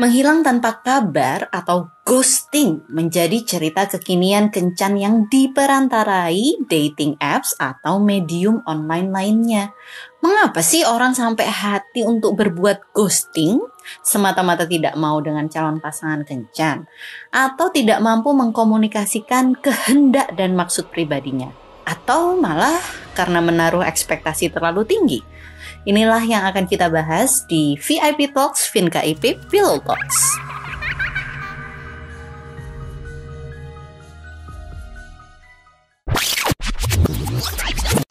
Menghilang tanpa kabar atau ghosting menjadi cerita kekinian kencan yang diperantarai dating apps atau medium online lainnya. Mengapa sih orang sampai hati untuk berbuat ghosting? Semata-mata tidak mau dengan calon pasangan kencan atau tidak mampu mengkomunikasikan kehendak dan maksud pribadinya atau malah karena menaruh ekspektasi terlalu tinggi. Inilah yang akan kita bahas di VIP Talks FinKIP Pillow Talks.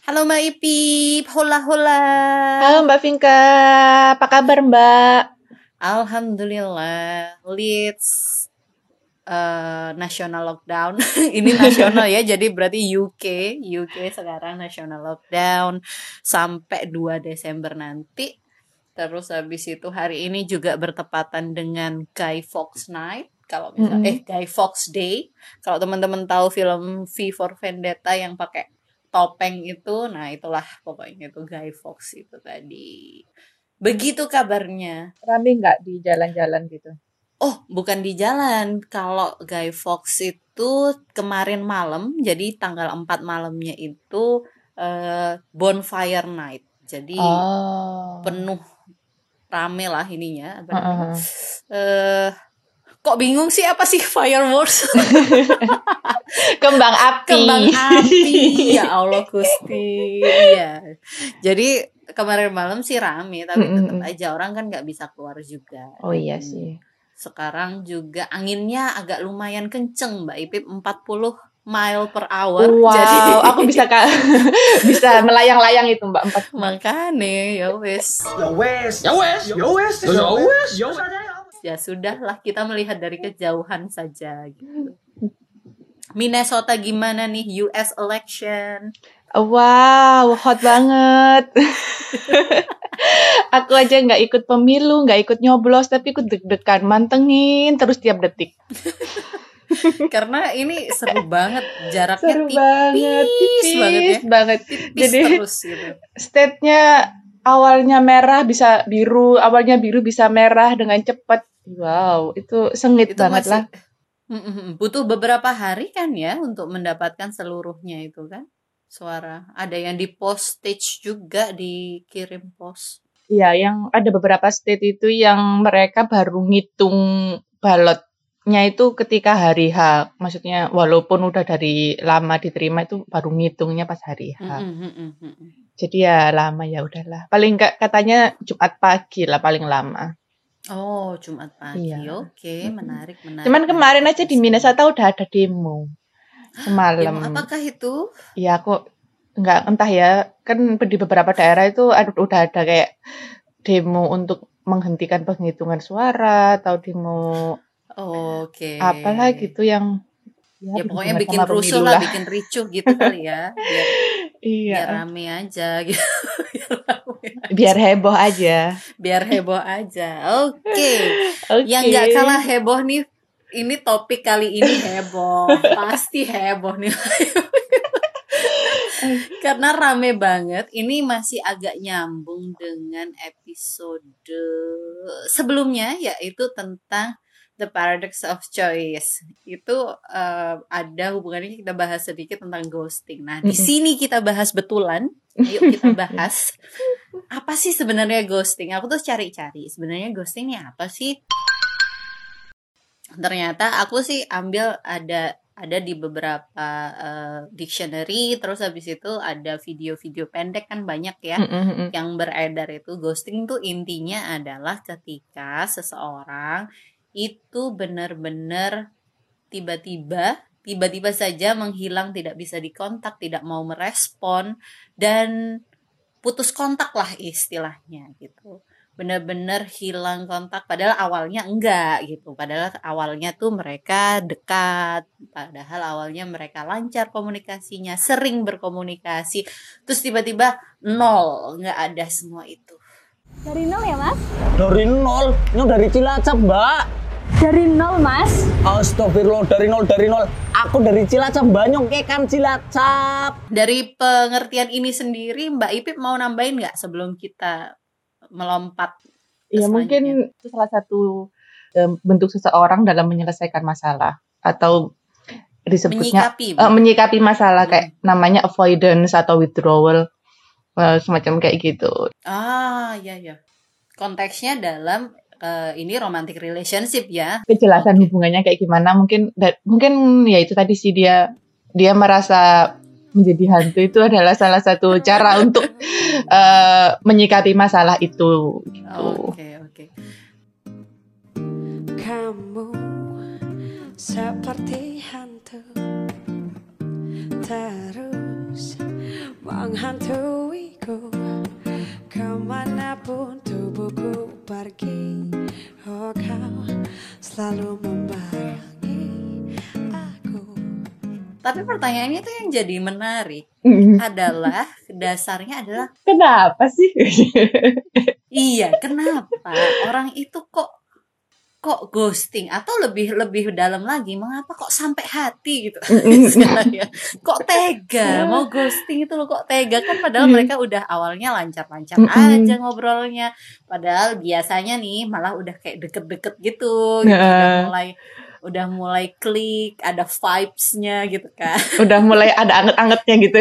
Halo Mbak Ipip, hola hola. Halo Mbak Vinka, apa kabar Mbak? Alhamdulillah, Leeds uh, national lockdown. ini nasional ya, jadi berarti UK, UK sekarang national lockdown sampai 2 Desember nanti. Terus habis itu hari ini juga bertepatan dengan Guy Fawkes Night. Kalau misalnya mm -hmm. eh Guy Fawkes Day. Kalau teman-teman tahu film V for Vendetta yang pakai topeng itu, nah itulah pokoknya itu Guy Fawkes itu tadi. Begitu kabarnya. Rame nggak di jalan-jalan gitu? Oh, bukan di jalan. Kalau Guy Fox itu kemarin malam, jadi tanggal 4 malamnya itu uh, bonfire night. Jadi oh. penuh rame lah ininya. Uh -uh. uh, kok bingung sih apa sih fireworks? Kembang api. Kembang api. ya Allah Gusti. Iya. Jadi kemarin malam sih rame, tapi tetap aja orang kan nggak bisa keluar juga. Oh iya sih sekarang juga anginnya agak lumayan kenceng Mbak Ipip 40 mile per hour. Wow, jadi aku bisa bisa melayang-layang itu Mbak empat. Makane ya wes. Ya wes. Ya wes. Ya wes. Ya wes. Ya, ya sudahlah kita melihat dari kejauhan saja gitu. Minnesota gimana nih US election? Wow, hot banget. aku aja nggak ikut pemilu, nggak ikut nyoblos, tapi ikut deg-degan, mantengin terus tiap detik. Karena ini seru banget, jaraknya seru tipis banget, tipis banget ya. banget. Tipis Jadi terus gitu. State-nya awalnya merah bisa biru, awalnya biru bisa merah dengan cepat. Wow, itu sengit itu banget masih, lah. Butuh beberapa hari kan ya untuk mendapatkan seluruhnya itu kan? suara. Ada yang di postage juga dikirim pos. Iya, yang ada beberapa state itu yang mereka baru ngitung balotnya itu ketika hari H. Maksudnya walaupun udah dari lama diterima itu baru ngitungnya pas hari H. Mm -hmm. Jadi ya lama ya udahlah. Paling enggak katanya Jumat pagi lah paling lama. Oh, Jumat pagi. Iya. Oke, menarik, menarik. Cuman kemarin aja di Minnesota udah ada demo semalam. Ya, apakah itu? Ya aku nggak entah ya kan di beberapa daerah itu ada, udah ada kayak demo untuk menghentikan penghitungan suara atau demo oke okay. apalah gitu yang ya, ya pokoknya bikin rusuh lah, bikin ricuh gitu kali ya biar iya. biar rame aja gitu biar, heboh aja biar heboh aja oke okay. okay. yang nggak kalah heboh nih ini topik kali ini heboh pasti heboh nih karena rame banget ini masih agak nyambung dengan episode sebelumnya yaitu tentang The Paradox of Choice itu uh, ada hubungannya kita bahas sedikit tentang ghosting. Nah di sini kita bahas betulan. Yuk kita bahas apa sih sebenarnya ghosting. Aku tuh cari-cari sebenarnya ghosting ini apa sih? ternyata aku sih ambil ada ada di beberapa uh, dictionary terus habis itu ada video-video pendek kan banyak ya mm -hmm. yang beredar itu ghosting tuh intinya adalah ketika seseorang itu benar-benar tiba-tiba tiba-tiba saja menghilang tidak bisa dikontak tidak mau merespon dan putus kontak lah istilahnya gitu benar-benar hilang kontak padahal awalnya enggak gitu. Padahal awalnya tuh mereka dekat padahal awalnya mereka lancar komunikasinya sering berkomunikasi terus tiba-tiba nol nggak ada semua itu. Dari nol ya mas? Dari nol? Ini dari Cilacap mbak. Dari nol mas? Astagfirullah dari nol dari nol. Aku dari Cilacap Banyong kan Cilacap. Dari pengertian ini sendiri Mbak Ipip mau nambahin nggak sebelum kita melompat Iya mungkin itu salah satu um, bentuk seseorang dalam menyelesaikan masalah atau disebutnya Menyikapi. uh, menyikapi masalah Hmm. kayak namanya avoidance atau withdrawal uh, semacam kayak gitu. Ah, ya ya. Konteksnya dalam eh, ini romantic relationship ya. Kejelasan Oke. hubungannya kayak gimana mungkin da- mungkin ya itu tadi sih dia dia merasa menjadi hantu itu adalah salah satu cara untuk uh, menyikapi masalah itu gitu. Oke, oke. Kamu seperti hantu Terus menghantuiku Ke mana pun tubuhku pergi Oh kau selalu aku Tapi pertanyaannya tuh yang jadi menarik Mm. adalah dasarnya adalah Kenapa sih? iya, kenapa orang itu kok kok ghosting atau lebih lebih dalam lagi mengapa kok sampai hati gitu istilahnya kok tega mau ghosting itu loh kok tega kan padahal Mm. mereka udah awalnya lancar-lancar aja ngobrolnya padahal biasanya nih malah udah kayak deket-deket gitu, gitu. udah mulai udah mulai klik ada vibes-nya gitu kan Udah mulai ada anget-angetnya gitu.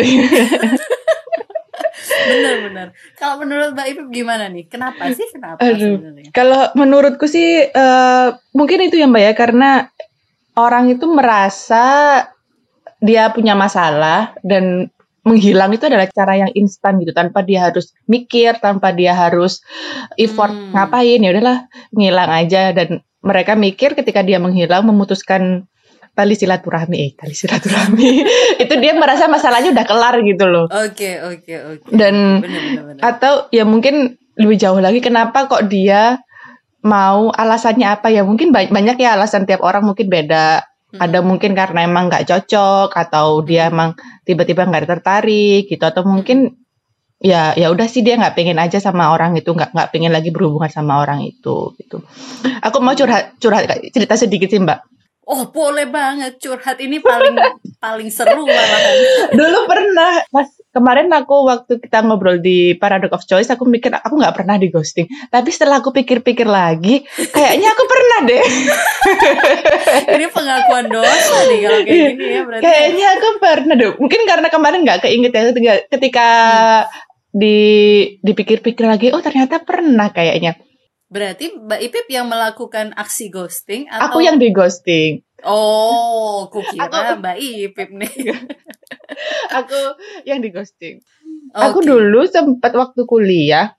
bener-bener kalau menurut Mbak Ipip gimana nih kenapa sih kenapa Aduh. sebenarnya Kalau menurutku sih eh, mungkin itu ya Mbak ya karena orang itu merasa dia punya masalah dan menghilang itu adalah cara yang instan gitu tanpa dia harus mikir, tanpa dia harus effort Hmm. ngapain ya udahlah ngilang aja dan mereka mikir ketika dia menghilang memutuskan tali silaturahmi eh tali silaturahmi. Itu dia merasa masalahnya udah kelar gitu loh. oke oke oke. Dan bener-bener atau ya mungkin lebih jauh lagi kenapa kok dia mau alasannya apa ya? Mungkin ba- banyak ya alasan tiap orang mungkin beda. Ada mungkin karena emang nggak cocok atau dia Hmm. emang tiba-tiba nggak tertarik gitu atau mungkin ya ya udah sih dia nggak pengen aja sama orang itu nggak nggak pengen lagi berhubungan sama orang itu gitu. Aku mau curhat curhat cerita sedikit sih mbak. Oh boleh banget curhat. Ini paling paling seru malahan. dulu pernah pas kemarin aku waktu kita ngobrol di Paradox of Choice aku mikir aku nggak pernah di ghosting. Tapi setelah aku pikir-pikir lagi kayaknya aku pernah deh. Ini pengakuan dosa nih kalau kayak gini ya berarti. kayaknya aku pernah deh. Mungkin karena kemarin nggak keinget ya ketika, ketika di dipikir-pikir lagi oh ternyata pernah kayaknya Berarti Mbak Ipip yang melakukan aksi ghosting atau aku yang di ghosting Oh, aku kira Aku- Mbak Ipip nih. aku yang di ghosting aku Oke. dulu sempat waktu kuliah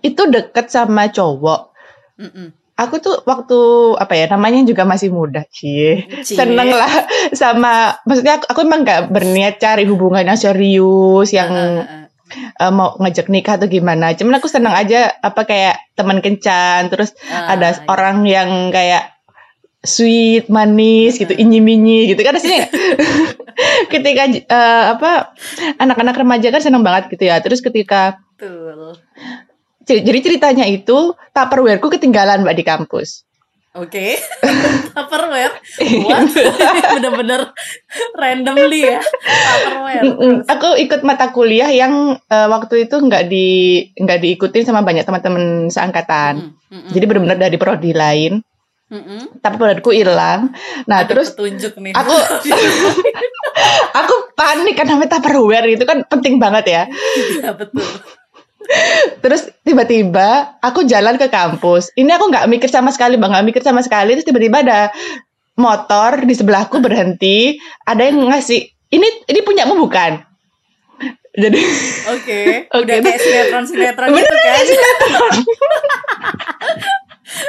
itu deket sama cowok Mm-mm. aku tuh waktu apa ya namanya juga masih muda sih Cie. seneng lah sama maksudnya aku, aku emang nggak berniat cari hubungan yang serius yang ah. Eh, mau ngajak nikah atau gimana cuman aku seneng aja apa kayak teman kencan terus Ah, ada iya. orang yang kayak sweet manis gitu Mm-mm. inyi minyi gitu kan sini ketika eh, apa anak-anak remaja kan seneng banget gitu ya terus ketika Betul. jadi ceritanya itu tupperwareku ketinggalan mbak di kampus Oke. Tupperware. What? Bener-bener randomly ya. Tupperware. Aku ikut mata kuliah yang eh, waktu itu nggak di nggak diikutin sama banyak teman-teman seangkatan. Mm, mm, mm. Jadi benar-benar dari prodi lain. Mm-mm. Tapi prodiku hilang. Nah Ada terus petunjuk nih. aku aku panik karena Tupperware itu kan penting banget ya. Iya betul. Terus tiba-tiba aku jalan ke kampus. Ini aku nggak mikir sama sekali, bang nggak mikir sama sekali. Terus tiba-tiba ada motor di sebelahku berhenti. Ada yang ngasih. Ini ini punyamu bukan? Jadi Oke. Oke, Udah itu- kayak sinetron-sinetron Bener gitu kan.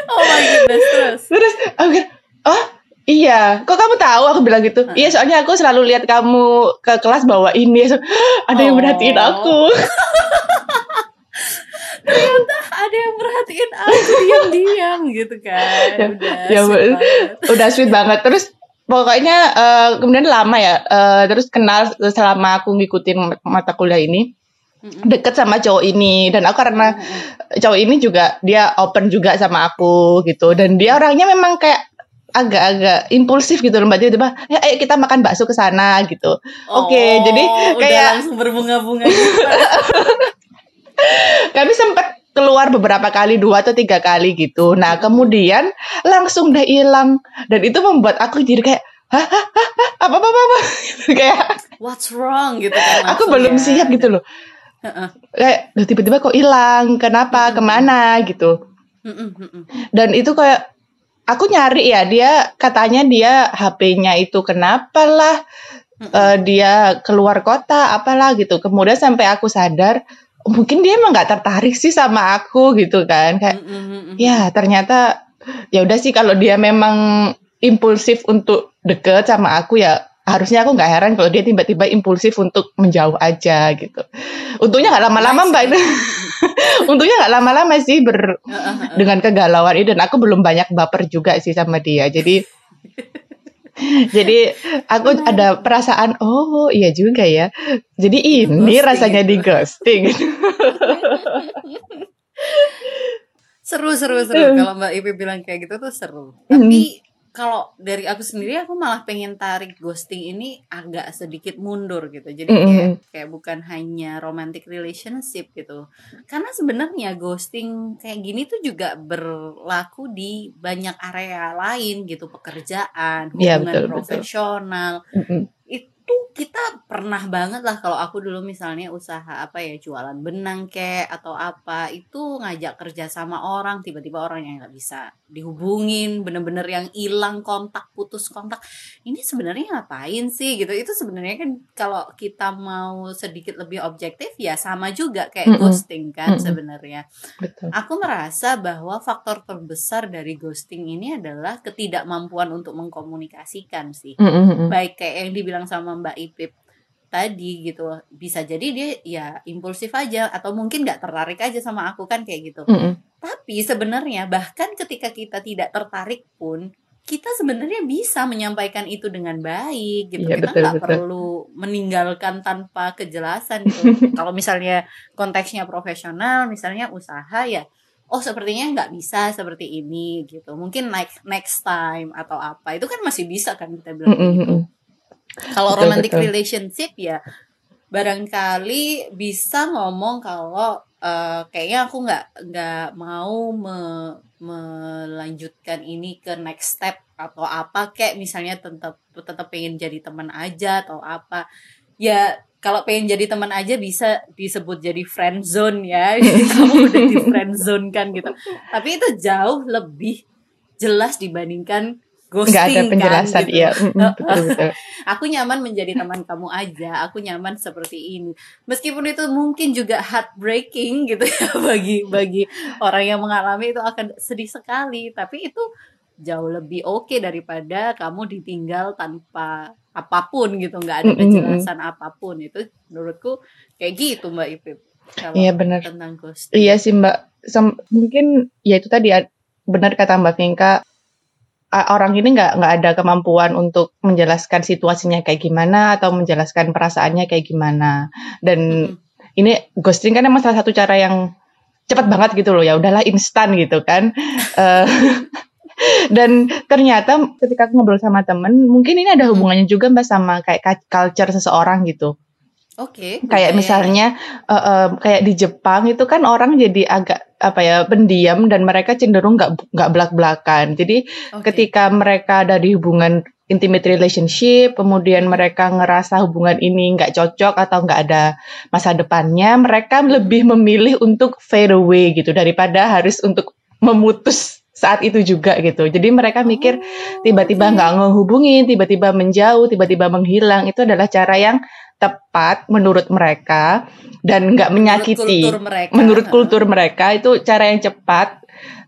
oh my goodness terus. terus aku pikir, oh iya, kok kamu tahu? Aku bilang gitu. Iya, soalnya aku selalu lihat kamu ke kelas bawa ini. Ada yang Oh. merhatiin aku. Ternyata ada yang merhatiin aku diam-diam gitu kan. Ya, Udah ya, sweet banget. Udah sweet banget. Terus pokoknya eh, kemudian lama ya. eh, terus kenal selama aku ngikutin mata kuliah ini. Deket sama cowok ini dan aku karena cowok ini juga dia open juga sama aku gitu dan dia orangnya memang kayak agak-agak impulsif gitu loh mbak tiba-tiba ya ayo kita makan bakso ke sana gitu Oke, Oh, jadi udah kayak- langsung berbunga-bunga gitu. kami sempat keluar beberapa kali dua atau tiga kali gitu. Nah kemudian langsung deh hilang. Dan itu membuat aku jadi kayak hah, hah, hah, apa apa apa, kayak What's wrong? Gitu kan? aku belum ya. siap gitu loh. Kayak "Loh, tiba-tiba kok hilang? Kenapa? Ke mana? Gitu. Dan itu kayak aku nyari ya dia katanya dia HP-nya itu kenapa lah eh, dia keluar kota apalah gitu. Kemudian sampai aku sadar mungkin dia emang nggak tertarik sih sama aku gitu kan. Kayak Mm-mm, mm-mm. ya ternyata ya udah sih kalau dia memang impulsif untuk deket sama aku ya harusnya aku nggak heran kalau dia tiba-tiba impulsif untuk menjauh aja gitu. Untungnya nggak lama-lama mbak. Untungnya nggak lama-lama sih ber dengan kegalauan itu dan aku belum banyak baper juga sih sama dia. Jadi jadi aku ada perasaan oh iya juga ya. Jadi ini Ghosting rasanya gitu. di ghosting. Seru seru seru. Kalau Mbak Ipi bilang kayak gitu tuh seru. Tapi kalau dari aku sendiri aku malah pengen tarik ghosting ini agak sedikit mundur gitu. Jadi kayak kayak bukan hanya romantic relationship gitu. Karena sebenarnya ghosting kayak gini tuh juga berlaku di banyak area lain gitu, pekerjaan, Iya, hubungan betul, betul. profesional. Mm-mm. Itu kita pernah banget lah kalau aku dulu misalnya usaha apa ya jualan benang kek atau apa itu ngajak kerja sama orang tiba-tiba orang yang nggak bisa dihubungin bener-bener yang hilang kontak putus kontak ini sebenarnya ngapain sih gitu itu sebenarnya kan kalau kita mau sedikit lebih objektif ya sama juga kayak Mm-mm. ghosting kan Mm-mm. sebenarnya betul Aku merasa bahwa faktor terbesar dari ghosting ini adalah ketidakmampuan untuk mengkomunikasikan sih. Mm-mm. Baik kayak yang dibilang sama Mbak Ipip tadi gitu. Bisa jadi dia ya impulsif aja atau mungkin nggak tertarik aja sama aku kan kayak gitu. Mm-mm. Tapi sebenarnya bahkan ketika kita tidak tertarik pun kita sebenarnya bisa menyampaikan itu dengan baik gitu. Iya, kita nggak perlu meninggalkan tanpa kejelasan gitu. Kalau misalnya konteksnya profesional, misalnya usaha ya, oh sepertinya nggak bisa seperti ini gitu. Mungkin next next time atau apa itu kan masih bisa kan kita bilang kayak Mm-mm, gitu. Kalau romantic relationship ya barangkali bisa ngomong kalau eh, kayaknya aku nggak nggak mau me- melanjutkan ini ke next step atau apa kayak misalnya tetap tetap pengen jadi teman aja atau apa. Ya kalau pengen jadi teman aja bisa disebut jadi friend zone ya kamu udah di friend zone kan gitu. Tapi itu jauh lebih jelas dibandingkan ghosting nggak ada penjelasan kan, gitu. iya betul betul Aku nyaman menjadi teman kamu aja. Aku nyaman seperti ini. Meskipun itu mungkin juga heartbreaking gitu ya bagi bagi orang yang mengalami itu akan sedih sekali. Tapi itu jauh lebih oke daripada kamu ditinggal tanpa apa pun gitu, nggak ada Mm-mm. kejelasan apa pun. Itu menurutku kayak gitu Mbak Ipip. Iya, benar. tentang ghosting. Iya sih Mbak, Sem- mungkin ya itu tadi benar kata Mbak Vinka, a- orang ini nggak nggak ada kemampuan untuk menjelaskan situasinya kayak gimana atau menjelaskan perasaannya kayak gimana. Dan Mm-mm. ini ghosting kan emang salah satu cara yang cepat banget gitu loh ya, udahlah instan gitu kan. Eh, dan ternyata ketika aku ngobrol sama temen, mungkin ini ada hubungannya juga Mbak sama kayak culture seseorang gitu Oke. kayak budaya. misalnya eh, eh, kayak di Jepang itu kan orang jadi agak apa ya pendiam dan mereka cenderung nggak nggak belak belakan jadi Oke. ketika mereka ada di hubungan intimate relationship kemudian mereka ngerasa hubungan ini nggak cocok atau nggak ada masa depannya mereka lebih memilih untuk fade away gitu daripada harus untuk memutus saat itu juga gitu jadi mereka mikir Oh, tiba-tiba nggak ngehubungin, tiba-tiba menjauh, tiba-tiba menghilang itu adalah cara yang tepat menurut mereka dan nggak menyakiti. kultur mereka. Menurut kultur mereka itu cara yang cepat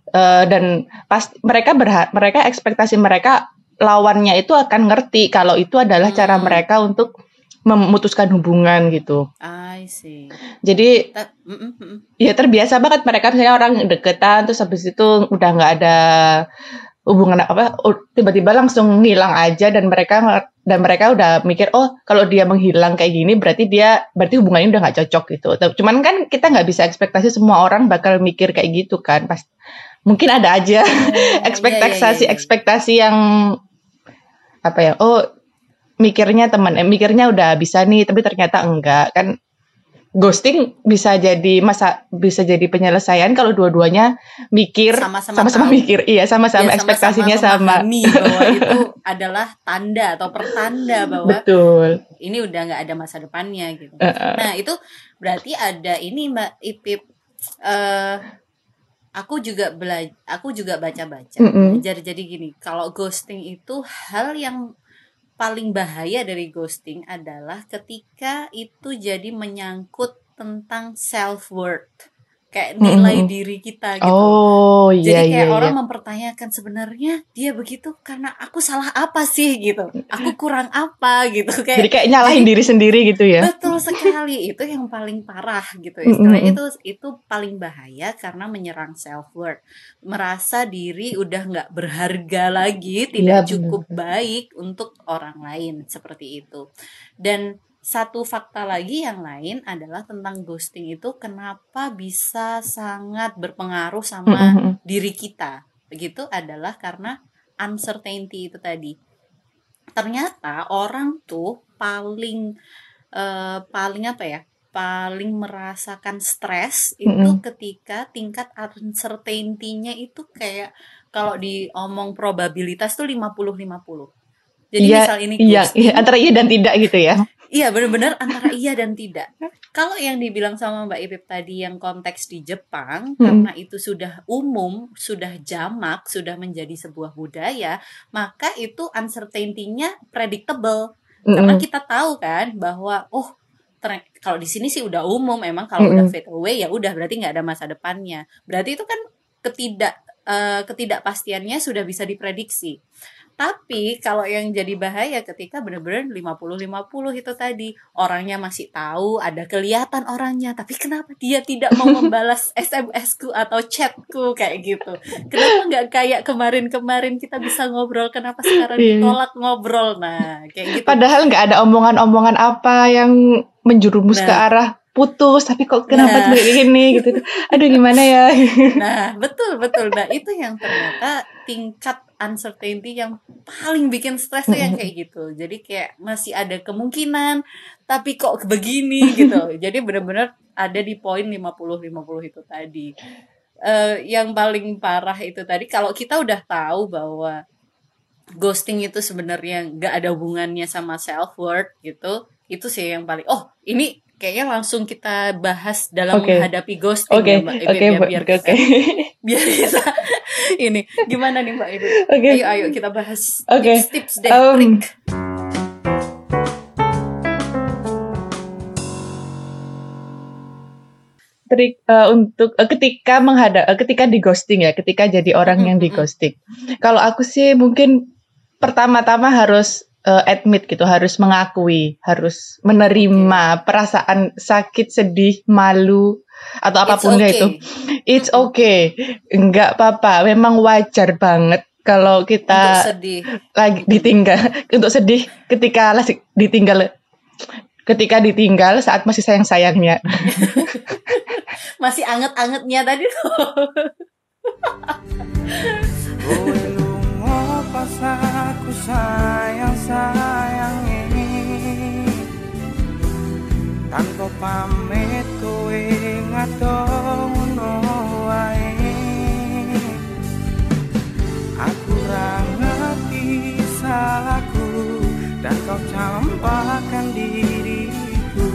eh, dan pas mereka berha- mereka ekspektasi mereka lawannya itu akan ngerti kalau itu adalah cara Hmm. mereka untuk memutuskan hubungan gitu. I see. Jadi Ta- ya terbiasa banget mereka misalnya orang deketan terus habis itu udah nggak ada hubungan apa tiba-tiba langsung ngilang aja dan mereka dan mereka udah mikir oh kalau dia menghilang kayak gini berarti dia berarti hubungannya udah nggak cocok gitu. Cuman kan kita nggak bisa ekspektasi semua orang bakal mikir kayak gitu kan. Pas mungkin ada aja Oh, ekspektasi iya, iya, iya. ekspektasi yang apa ya oh mikirnya teman eh, mikirnya udah bisa nih tapi ternyata enggak kan ghosting bisa jadi masa bisa jadi penyelesaian kalau dua-duanya mikir Sama-sama mikir iya sama-sama Ya, ekspektasinya sama, memahami bahwa itu adalah tanda atau pertanda bahwa betul ini udah nggak ada masa depannya gitu. Heeh. Nah itu berarti ada ini Mbak Ipip. eh aku juga belajar, aku juga baca-baca. Mm-mm. Belajar jadi gini, kalau ghosting itu hal yang paling bahaya dari ghosting adalah ketika itu jadi menyangkut tentang self worth, kayak nilai Mm-mm. diri kita gitu. oh iya Jadi iya kayak orang iya mempertanyakan sebenarnya dia begitu karena aku salah apa sih gitu. Aku kurang apa gitu kayak jadi kayak nyalahin jadi- diri sendiri gitu ya Betul sekali, itu yang paling parah gitu. Mm, Istilahnya mm, itu itu paling bahaya karena menyerang self worth, merasa diri udah nggak berharga lagi, Iya, tidak cukup baik untuk orang lain seperti itu. Dan satu fakta lagi yang lain adalah tentang ghosting itu kenapa bisa sangat berpengaruh sama Mm-mm. diri kita. Begitu adalah karena uncertainty itu tadi. Ternyata orang tuh paling eh, paling apa ya? Paling merasakan stres itu Mm-mm. ketika tingkat uncertainty-nya itu kayak kalau diomong probabilitas tuh 50-50. Jadi Iya, misal ini iya iya, antara iya dan tidak gitu ya Iya benar-benar antara iya dan tidak. Kalau yang dibilang sama Mbak Ipip tadi yang konteks di Jepang Hmm. karena itu sudah umum, sudah jamak, sudah menjadi sebuah budaya, maka itu uncertainty-nya predictable. Karena Mm-mm. kita tahu kan bahwa oh kalau di sini sih udah umum, emang kalau udah Mm-mm. fade away ya udah berarti nggak ada masa depannya. Berarti itu kan ketidak eh, ketidakpastiannya sudah bisa diprediksi. Tapi kalau yang jadi bahaya ketika bener-bener 50-50 itu tadi Orangnya masih tahu, ada kelihatan orangnya Tapi kenapa dia tidak mau membalas SMS-ku atau chatku kayak gitu Kenapa nggak kayak kemarin-kemarin kita bisa ngobrol Kenapa sekarang Iya. ditolak ngobrol Nah kayak gitu Padahal nggak ada omongan-omongan apa yang menjerumus Nah. ke arah putus, tapi kok kenapa Nah. kayak gini gitu. Aduh gimana ya? Nah, betul betul. Nah, itu yang ternyata tingkat uncertainty yang paling bikin stres tuh yang kayak gitu. Jadi kayak masih ada kemungkinan tapi kok begini gitu. Jadi benar-benar ada di poin 50-50 itu tadi. Eh yang paling parah itu tadi kalau kita udah tahu bahwa ghosting itu sebenarnya nggak ada hubungannya sama self worth gitu. Itu sih yang paling oh, ini kayaknya langsung kita bahas dalam Oke. menghadapi ghosting Oke, ya, Mbak Ipip, oke, ya, biar oke. biar kita ini gimana nih Mbak Ibu? Oke. Ayo ayo kita bahas Oke. tips-tips deh, Um, trik. trik eh, untuk eh, ketika menghadap eh, ketika di ghosting ya, ketika jadi orang yang di ghosting. Kalau aku sih mungkin pertama-tama harus eh, admit gitu, harus mengakui, harus menerima perasaan sakit, sedih, malu atau It's apa pun okay. itu. It's okay. Enggak apa-apa, memang wajar banget kalau Untuk kita sedih. lagi ditinggal untuk sedih ketika lagi ditinggal ketika ditinggal saat masih sayang-sayangnya. Masih anget-angetnya tadi tuh. Pas aku sayang sayangi Tanpa pamit ngadong ngono wae Aku ra ngerti salahku Dan kau campakkan diriku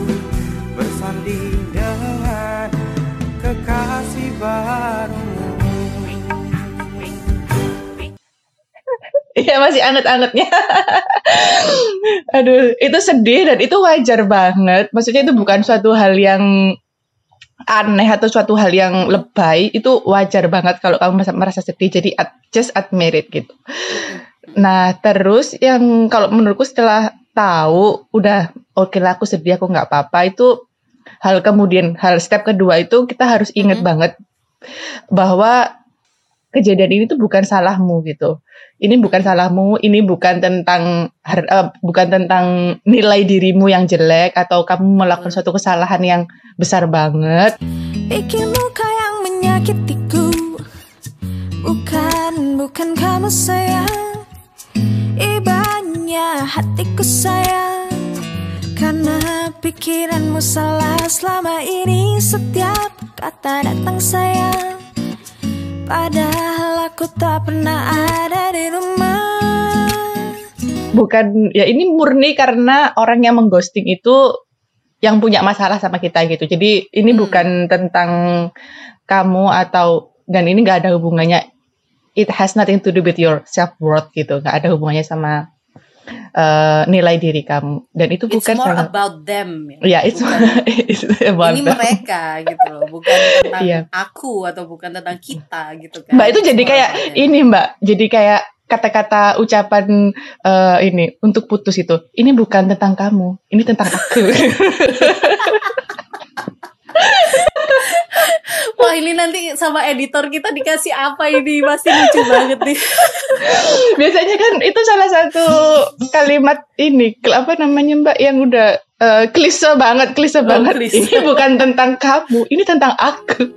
Bersanding dengan kekasih barumu Iya masih anget-angetnya. Aduh, itu sedih dan itu wajar banget. Maksudnya itu bukan suatu hal yang aneh atau suatu hal yang lebay. Itu wajar banget kalau kamu merasa- sedih. Jadi ad- just admit it gitu. Nah, terus yang kalau menurutku setelah tahu udah oke lah aku sedih aku nggak apa-apa itu hal kemudian hal step kedua itu kita harus inget Mhm. banget bahwa kejadian ini tuh bukan salahmu gitu. Ini bukan salahmu, ini bukan tentang eh, bukan tentang nilai dirimu yang jelek atau kamu melakukan suatu kesalahan yang besar banget. Iki muka yang menyakitiku. Bukan, bukan kamu sayang. Ibanya hatiku sayang. Karena pikir pikiranmu salah selama ini. Setiap kata datang sayang Padahal aku tak pernah ada di rumah Bukan, ya ini murni karena orang yang mengghosting itu yang punya masalah sama kita gitu. Jadi ini Hmm. bukan tentang kamu atau dan ini nggak ada hubungannya. It has nothing to do with your self worth gitu. Nggak ada hubungannya sama eh, nilai diri kamu. Dan itu It's bukan more about them. Ya, it's, Bukan- it's about ini them. mereka gitu loh, bukan tentang Iya. aku atau bukan tentang kita gitu kan. Mbak itu It's jadi kayak them. ini Mbak, jadi kayak kata-kata ucapan eh, ini untuk putus itu. Ini bukan tentang kamu, ini tentang aku. Wah ini nanti sama editor kita dikasih apa ini masih lucu banget nih. Biasanya kan itu salah satu kalimat ini apa namanya Mbak yang udah eh, klise banget, klise Oh, banget. klise. Ini bukan tentang kamu, ini tentang aku.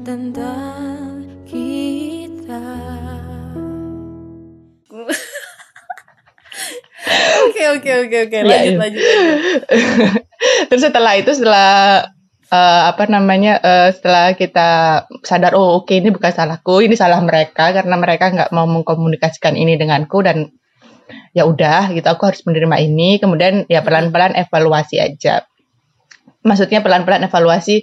Tentang Oke oke oke oke Ya, lanjut iya. lanjut. lanjut. Terus setelah itu setelah eh, apa namanya eh, setelah kita sadar oh oke ini bukan salahku ini salah mereka karena mereka nggak mau mengkomunikasikan ini denganku dan ya udah gitu aku harus menerima ini kemudian ya pelan-pelan evaluasi aja maksudnya pelan-pelan evaluasi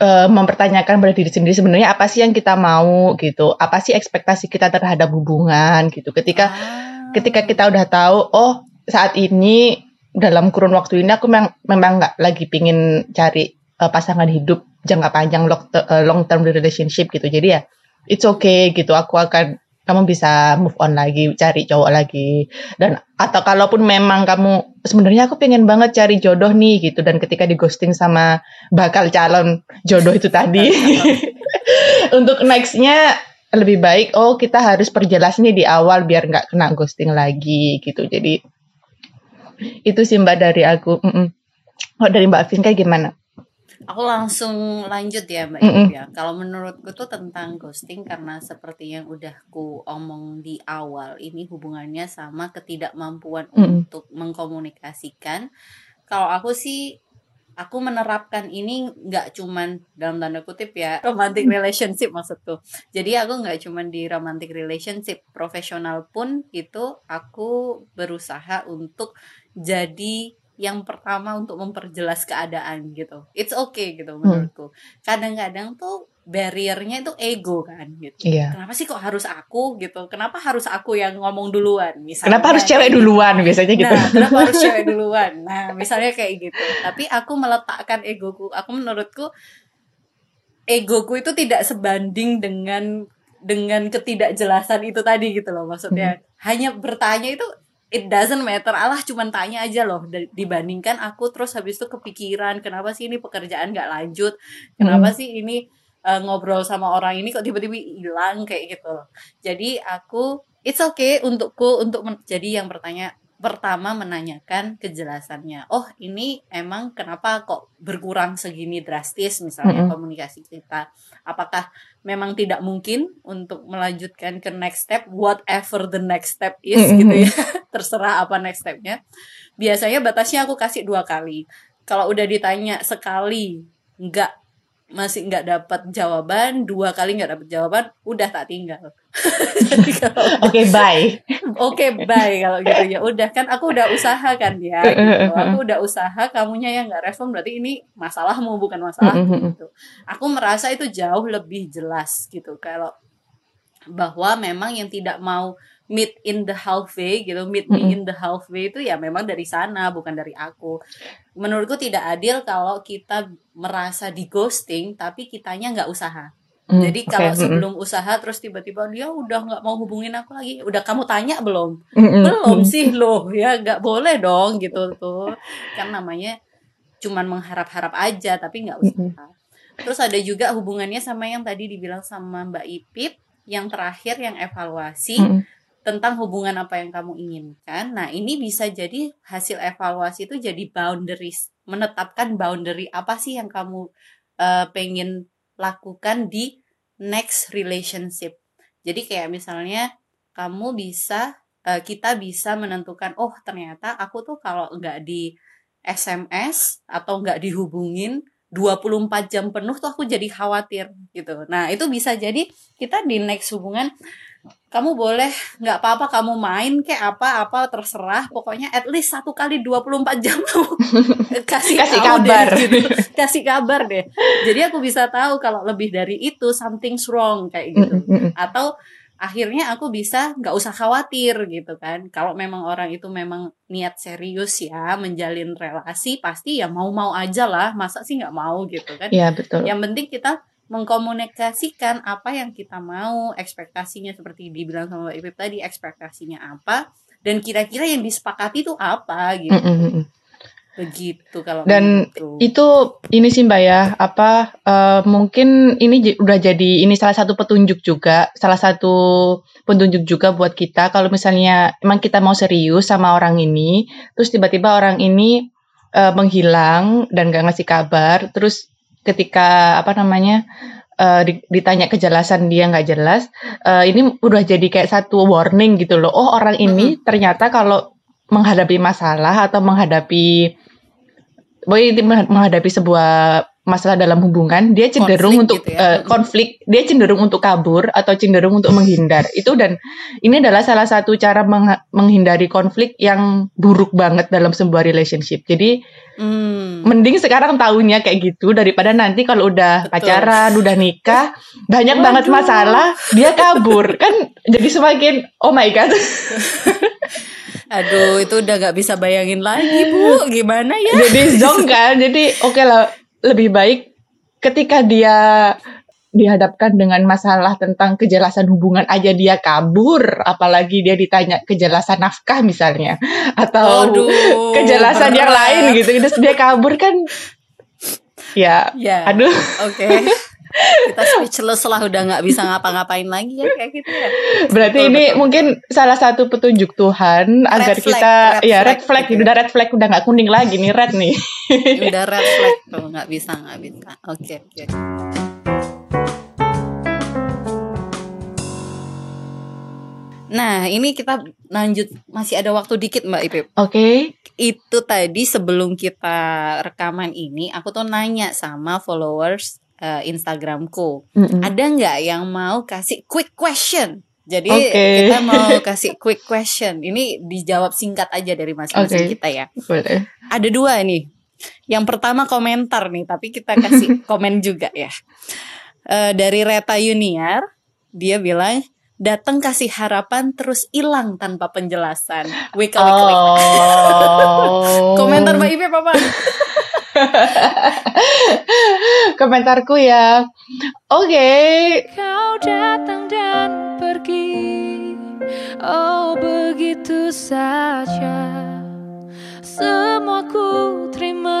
eh, mempertanyakan pada diri sendiri sebenarnya apa sih yang kita mau gitu apa sih ekspektasi kita terhadap hubungan gitu ketika Ah. Ketika kita udah tahu oh saat ini dalam kurun waktu ini aku memang memang nggak lagi pingin cari eh, pasangan hidup jangka panjang long, te- eh, long term relationship gitu. Jadi ya it's okay gitu. Aku akan kamu bisa move on lagi cari cowok lagi. Dan atau kalaupun memang kamu sebenarnya aku pengen banget cari jodoh nih gitu. Dan ketika di ghosting sama bakal calon jodoh itu tadi. Untuk nextnya lebih baik oh kita harus perjelas nih di awal biar nggak kena ghosting lagi gitu jadi itu sih mbak dari aku Mm-mm. oh dari mbak Vin kayak gimana Aku langsung lanjut ya Mbak Mm-mm. Ip ya. Kalau menurutku tuh tentang ghosting karena seperti yang udah ku omong di awal, ini hubungannya sama ketidakmampuan Mm-mm. untuk mengkomunikasikan. Kalau aku sih aku menerapkan ini nggak cuman dalam tanda kutip ya romantic relationship maksudku. Jadi aku nggak cuman di romantic relationship, profesional pun itu aku berusaha untuk jadi yang pertama untuk memperjelas keadaan gitu. It's okay gitu menurutku. Kadang-kadang tuh barriernya itu ego kan gitu. iya Kenapa sih kok harus aku gitu? Kenapa harus aku yang ngomong duluan? Misalnya kenapa harus cewek duluan biasanya gitu Nah, kenapa harus cewek duluan? Nah, misalnya kayak gitu. Tapi aku meletakkan egoku. Aku menurutku egoku itu tidak sebanding dengan dengan ketidakjelasan itu tadi gitu loh. Maksudnya hanya bertanya itu it doesn't matter. Allah cuman tanya aja loh dibandingkan aku terus habis itu kepikiran kenapa sih ini pekerjaan nggak lanjut? Kenapa sih ini eh, ngobrol sama orang ini kok tiba-tiba hilang kayak gitu. Jadi aku it's okay untukku untuk men- jadi yang bertanya pertama menanyakan kejelasannya. Oh, ini emang kenapa kok berkurang segini drastis misalnya Mm-mm. komunikasi kita? Apakah memang tidak mungkin untuk melanjutkan ke next step whatever the next step is Mm-mm. gitu ya. Terserah apa next stepnya. Biasanya batasnya aku kasih dua kali. Kalau udah ditanya sekali nggak masih nggak dapat jawaban, dua kali nggak dapat jawaban, udah tak tinggal. Oke bye Oke, bye kalau gitu ya. Udah kan aku udah usaha kan ya. Gitu. Aku udah usaha, kamunya yang nggak respon berarti ini masalahmu bukan masalahku Mm-mm. gitu. Aku merasa itu jauh lebih jelas gitu kalau bahwa memang yang tidak mau meet in the halfway gitu, meet me in the halfway itu ya memang dari sana bukan dari aku. Menurutku tidak adil kalau kita merasa di ghosting tapi kitanya nggak usaha. Hmm, Jadi kalau mm-mm. sebelum usaha terus tiba-tiba dia udah nggak mau hubungin aku lagi, udah kamu tanya belum? Mm-mm. Belum sih loh, ya nggak boleh dong gitu tuh. Kan namanya cuman mengharap-harap aja tapi nggak usaha. Terus ada juga hubungannya sama yang tadi dibilang sama Mbak Ipip, yang terakhir yang evaluasi Mm-mm. Tentang hubungan apa yang kamu inginkan. Nah, ini bisa jadi hasil evaluasi itu jadi boundaries, menetapkan boundary apa sih yang kamu uh, pengen lakukan di next relationship. Jadi kayak misalnya kamu bisa uh, kita bisa menentukan oh ternyata aku tuh kalau nggak di SMS atau nggak dihubungin 24 jam penuh tuh aku jadi khawatir gitu. Nah, itu bisa jadi kita di next hubungan kamu boleh nggak apa-apa kamu main kayak apa-apa terserah. Pokoknya at least satu kali 24 jam kamu kasih kasih kabar deh, gitu. kasih kabar deh. Jadi aku bisa tahu kalau lebih dari itu something's wrong kayak gitu. Atau akhirnya aku bisa nggak usah khawatir gitu kan. Kalau memang orang itu memang niat serius ya menjalin relasi pasti ya mau-mau aja lah. Masa sih nggak mau gitu kan. Iya betul. Yang penting kita mengkomunikasikan apa yang kita mau ekspektasinya seperti dibilang sama Mbak Ipip tadi ekspektasinya apa dan kira-kira yang disepakati itu apa gitu mm -mm. begitu kalau dan itu. itu ini sih Mbak ya apa uh, mungkin ini udah jadi ini salah satu petunjuk juga salah satu petunjuk juga buat kita kalau misalnya emang kita mau serius sama orang ini terus tiba-tiba orang ini uh, menghilang dan gak ngasih kabar terus ketika apa namanya uh, ditanya kejelasan dia nggak jelas, uh, ini udah jadi kayak satu warning gitu loh. Oh orang ini mm-hmm. ternyata kalau menghadapi masalah atau menghadapi, boy menghadapi sebuah masalah dalam hubungan dia cenderung konflik untuk gitu ya. uh, konflik dia cenderung untuk kabur atau cenderung untuk menghindar itu dan ini adalah salah satu cara meng menghindari konflik yang buruk banget dalam sebuah relationship jadi hmm. mending sekarang tahunya kayak gitu daripada nanti kalau udah Betul. pacaran udah nikah banyak Waduh. banget masalah dia kabur kan jadi semakin oh my god Aduh, itu udah gak bisa bayangin lagi, Bu. Gimana ya? Jadi zong kan. Jadi oke okay lah lebih baik ketika dia dihadapkan dengan masalah tentang kejelasan hubungan aja dia kabur, apalagi dia ditanya kejelasan nafkah misalnya atau Aduh, kejelasan berat. yang lain gitu, terus dia kabur kan ya, ya. aduh. Oke. Okay. kita speechless lah udah nggak bisa ngapa-ngapain lagi ya kayak gitu ya. Berarti betul, ini betul. mungkin salah satu petunjuk Tuhan red agar flag, kita red ya red flag, gitu. udah red flag udah nggak kuning lagi nih red nih. udah red flag tuh nggak bisa nggak bisa. Oke okay, oke. Okay. Nah, ini kita lanjut masih ada waktu dikit Mbak Ipip. Oke. Okay. Itu tadi sebelum kita rekaman ini, aku tuh nanya sama followers uh, Instagramku. Mm -hmm. Ada nggak yang mau kasih quick question? Jadi okay. kita mau kasih quick question. Ini dijawab singkat aja dari masing-masing okay. kita ya. Boleh. Ada dua nih. Yang pertama komentar nih, tapi kita kasih komen juga ya. Uh, dari Reta Yuniar, dia bilang datang kasih harapan terus hilang tanpa penjelasan. Wik, wik, oh. Komentar Mbak Ibe apa? Komentarku ya, oke. Okay. Kau datang dan pergi, oh begitu saja. Semua ku terima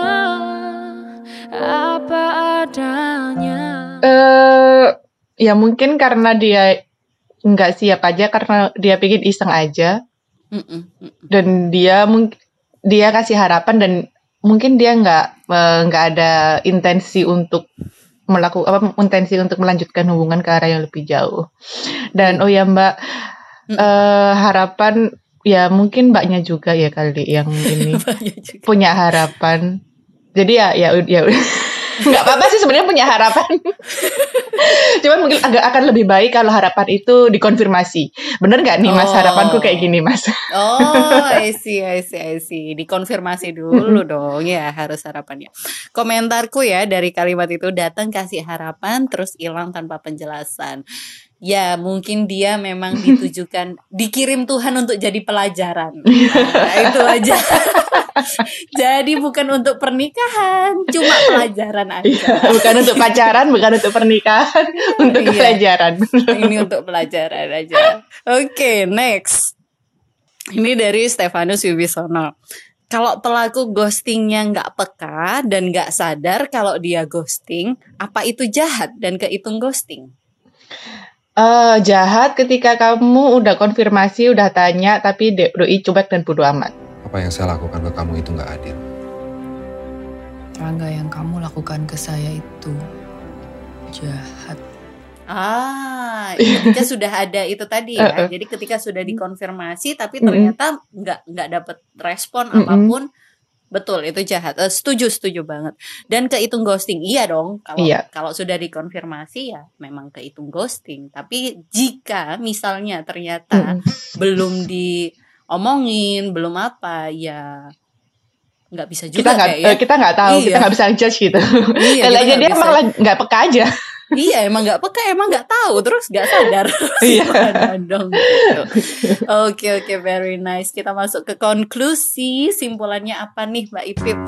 apa adanya. Eh, uh, ya mungkin karena dia nggak siap aja karena dia pikir iseng aja. Mm -mm, mm Dan dia mungkin dia kasih harapan dan mungkin dia nggak eh, nggak uh, ada intensi untuk melakukan apa intensi untuk melanjutkan hubungan ke arah yang lebih jauh. Dan oh ya Mbak uh, harapan ya mungkin mbaknya juga ya kali yang ini punya harapan. Jadi ya ya ya nggak apa-apa sih sebenarnya punya harapan. Cuman mungkin agak akan lebih baik kalau harapan itu dikonfirmasi. Bener nggak nih Mas oh. harapanku kayak gini Mas? oh, I see, I see, I see. Dikonfirmasi dulu dong ya harus harapannya. Komentarku ya dari kalimat itu datang kasih harapan terus hilang tanpa penjelasan ya mungkin dia memang ditujukan dikirim Tuhan untuk jadi pelajaran nah, itu aja jadi bukan untuk pernikahan cuma pelajaran aja. Iya, bukan untuk pacaran bukan untuk pernikahan untuk iya, pelajaran. Ini untuk pelajaran aja. Oke okay, next. Ini dari Stefanus Wibisono kalau pelaku ghostingnya nggak peka dan nggak sadar kalau dia ghosting, apa itu jahat dan kehitung ghosting? Uh, jahat ketika kamu udah konfirmasi, udah tanya, tapi doi cuek dan bodo amat. Apa yang saya lakukan ke kamu itu nggak adil. Rangga yang kamu lakukan ke saya itu jahat. Ah, ketika sudah ada itu tadi ya. Uh-uh. Jadi ketika sudah dikonfirmasi tapi ternyata nggak nggak dapat respon Mm-mm. apa pun, betul itu jahat. Eh, setuju setuju banget. Dan kehitung ghosting, iya dong. Kalau Iya. kalau sudah dikonfirmasi ya memang kehitung ghosting. Tapi jika misalnya ternyata Mm-mm. belum diomongin, belum apa, ya nggak bisa kita juga nggak kayak ya. eh, kita nggak tahu Iya. kita nggak bisa judge gitu Iya, kali kita aja nggak dia bisa. emang nggak peka aja Iya emang nggak peka emang nggak tahu terus nggak sadar Iya. Dong gitu. Oke oke very nice kita masuk ke konklusi simpulannya apa nih Mbak Ipip?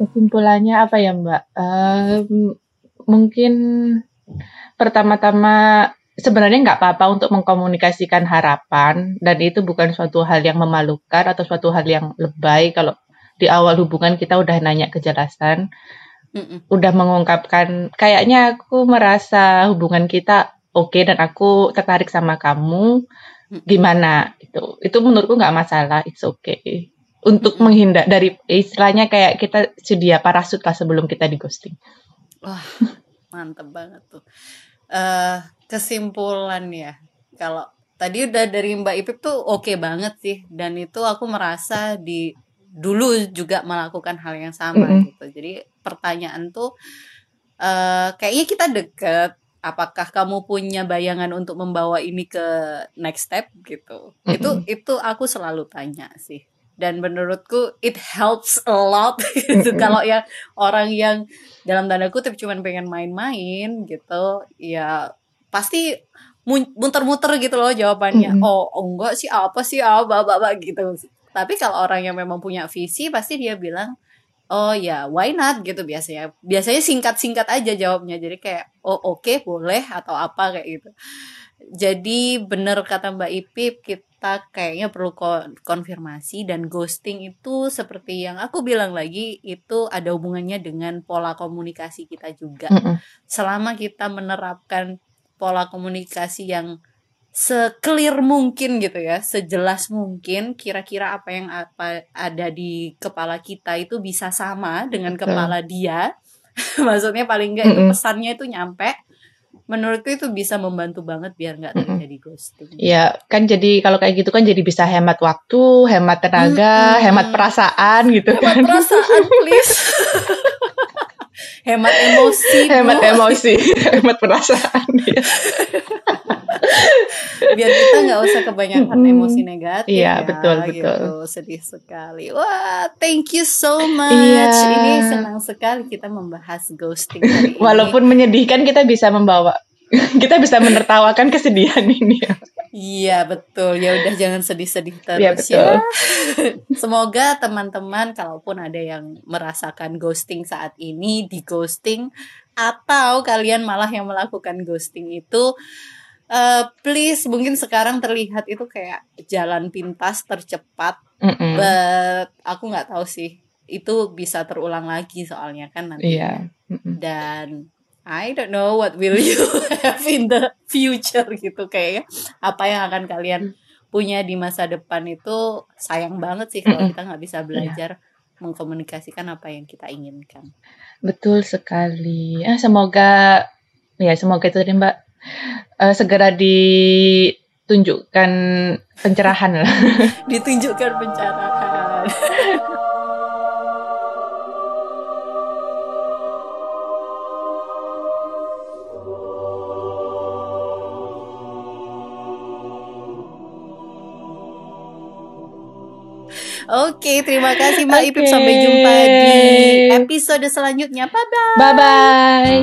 Kesimpulannya apa ya Mbak? Em, mungkin pertama-tama sebenarnya nggak apa-apa untuk mengkomunikasikan harapan dan itu bukan suatu hal yang memalukan atau suatu hal yang lebay kalau di awal hubungan kita udah nanya kejelasan, Mm-mm. udah mengungkapkan kayaknya aku merasa hubungan kita oke dan aku tertarik sama kamu, gimana itu? Itu menurutku nggak masalah, it's okay. Untuk Mm-mm. menghindar dari istilahnya kayak kita sedia parasut lah sebelum kita di ghosting. Wah mantep banget tuh. Eh kesimpulan ya kalau tadi udah dari Mbak Ipip tuh oke banget sih dan itu aku merasa di dulu juga melakukan hal yang sama Mm-mm. gitu. Jadi pertanyaan tuh eh kayaknya kita deket. Apakah kamu punya bayangan untuk membawa ini ke next step gitu? Itu Mm-mm. itu aku selalu tanya sih. Dan menurutku it helps a lot gitu. Kalau yang orang yang dalam tanda kutip cuman pengen main-main gitu, ya pasti muter-muter gitu loh jawabannya. Mm-mm. Oh, oh, enggak sih apa sih apa apa, apa gitu. Tapi kalau orang yang memang punya visi pasti dia bilang oh ya why not gitu biasanya biasanya singkat-singkat aja jawabnya jadi kayak oh oke boleh atau apa kayak gitu jadi bener kata Mbak Ipip kita kayaknya perlu ko- konfirmasi dan ghosting itu seperti yang aku bilang lagi itu ada hubungannya dengan pola komunikasi kita juga Mm-mm. selama kita menerapkan pola komunikasi yang seclear mungkin gitu ya, sejelas mungkin kira-kira apa yang apa ada di kepala kita itu bisa sama dengan kepala dia. Maksudnya paling enggak itu Mm-mm. pesannya itu nyampe. Menurutku itu bisa membantu banget biar nggak terjadi ghosting. Ya, kan jadi kalau kayak gitu kan jadi bisa hemat waktu, hemat tenaga, Mm-mm. hemat perasaan gitu Hemat kan. perasaan please. hemat emosi. Bu. hemat emosi, hemat perasaan. ya. biar kita nggak usah kebanyakan Mm-mm. emosi negatif Iya, ya, betul, betul. gitu sedih sekali wah thank you so much Iya. ini senang sekali kita membahas ghosting hari ini Walaupun menyedihkan kita bisa membawa kita bisa menertawakan kesedihan ini. Iya betul ya udah jangan sedih-sedih terus Iya, betul. ya semoga teman-teman kalaupun ada yang merasakan ghosting saat ini di ghosting atau kalian malah yang melakukan ghosting itu eh, please mungkin sekarang terlihat itu kayak jalan pintas tercepat Mm-mm. but aku nggak tahu sih itu bisa terulang lagi soalnya kan nanti Iya. Mm-mm. dan I don't know what will you have in the future gitu kayaknya apa yang akan kalian punya di masa depan itu sayang banget sih kalau kita nggak bisa belajar mengkomunikasikan apa yang kita inginkan. Betul sekali. Ah, semoga ya semoga itu tadi Mbak eh, segera ditunjukkan pencerahan lah. Ditunjukkan pencerahan. Oke, okay, terima kasih Mbak okay. Ipip. Sampai jumpa di episode selanjutnya. Bye bye. Bye bye.